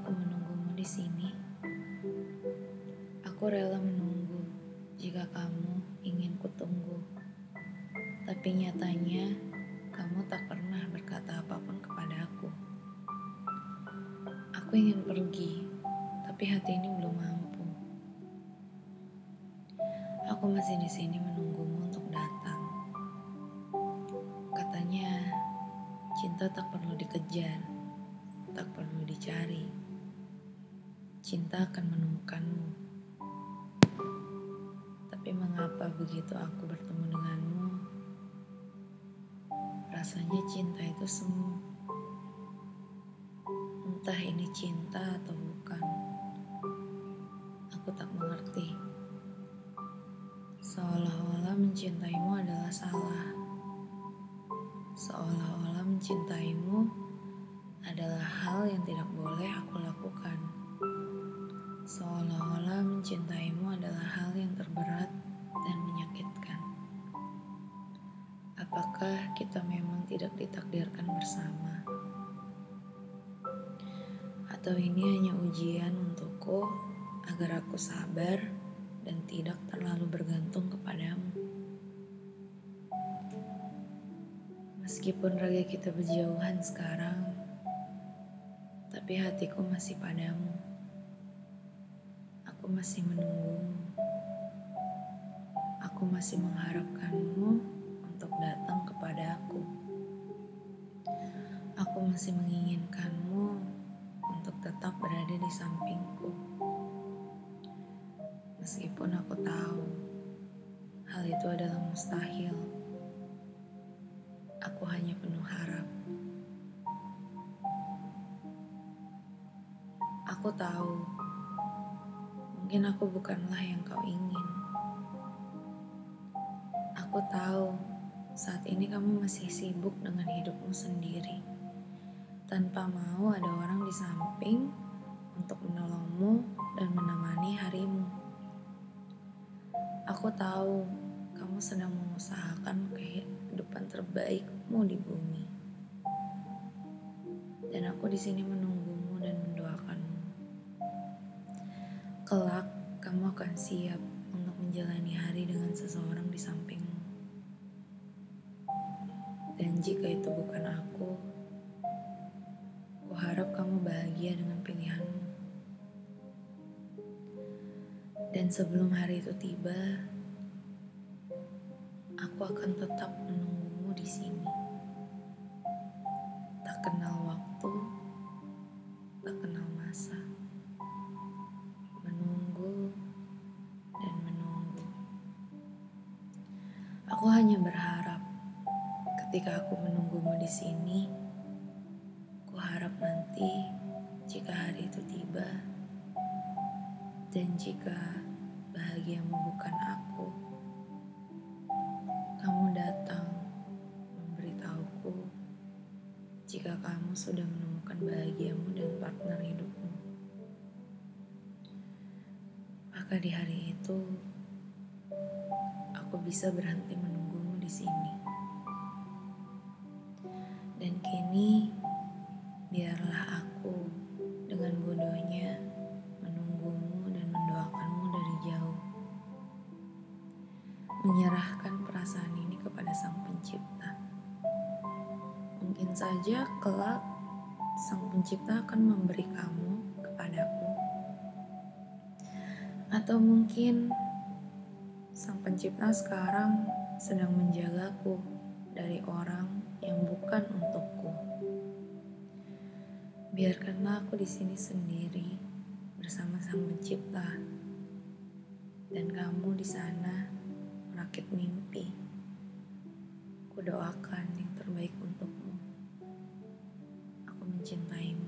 aku menunggumu di sini? Aku rela menunggu jika kamu ingin kutunggu. Tapi nyatanya kamu tak pernah berkata apa pun kepada aku. Aku ingin pergi, tapi hati ini belum mampu. Aku masih di sini menunggumu untuk datang. Katanya cinta tak perlu dikejar, tak perlu dicari. Cinta akan menemukanmu. Tapi mengapa begitu aku bertemu denganmu, rasanya cinta itu semu. Entah ini cinta atau bukan, aku tak mengerti. Seolah-olah mencintaimu adalah salah. Seolah-olah mencintaimu adalah hal yang tidak boleh aku lakukan. Seolah-olah mencintaimu adalah hal yang terberat dan menyakitkan. Apakah kita memang tidak ditakdirkan bersama? Atau ini hanya ujian untukku agar aku sabar dan tidak terlalu bergantung kepadamu? Meskipun raga kita berjauhan sekarang, tapi hatiku masih padamu. Masih menunggumu. Aku masih mengharapkanmu untuk datang kepada aku. Aku masih menginginkanmu untuk tetap berada di sampingku. Meskipun aku tahu hal itu adalah mustahil. Aku hanya penuh harap. Aku tahu, mungkin aku bukanlah yang kau ingin. Aku tahu saat ini kamu masih sibuk dengan hidupmu sendiri, tanpa mau ada orang di samping untuk menolongmu dan menemani harimu. Aku tahu kamu sedang mengusahakan kehidupan terbaikmu di bumi. Dan aku di sini menunggumu akan siap untuk menjalani hari dengan seseorang di sampingmu. Dan jika itu bukan aku, aku harap kamu bahagia dengan pilihanmu. Dan sebelum hari itu tiba, aku akan tetap menunggumu di sini. Tak kenal Aku hanya berharap ketika aku menunggumu di sini, aku harap nanti jika hari itu tiba dan jika bahagiamu bukan aku, kamu datang memberitahuku jika kamu sudah menemukan bahagiamu dan partner hidupmu. Maka di hari itu, aku bisa berhenti menunggumu di sini. Dan kini, biarlah aku dengan bodohnya menunggumu dan mendoakanmu dari jauh. Menyerahkan perasaan ini kepada Sang Pencipta. Mungkin saja kelak Sang Pencipta akan memberi kamu kepadaku. Atau mungkin Sang Pencipta sekarang sedang menjagaku dari orang yang bukan untukku. Biarkanlah aku di sini sendiri bersama Sang Pencipta dan kamu di sana merakit mimpi. Kudoakan yang terbaik untukmu. Aku mencintaimu.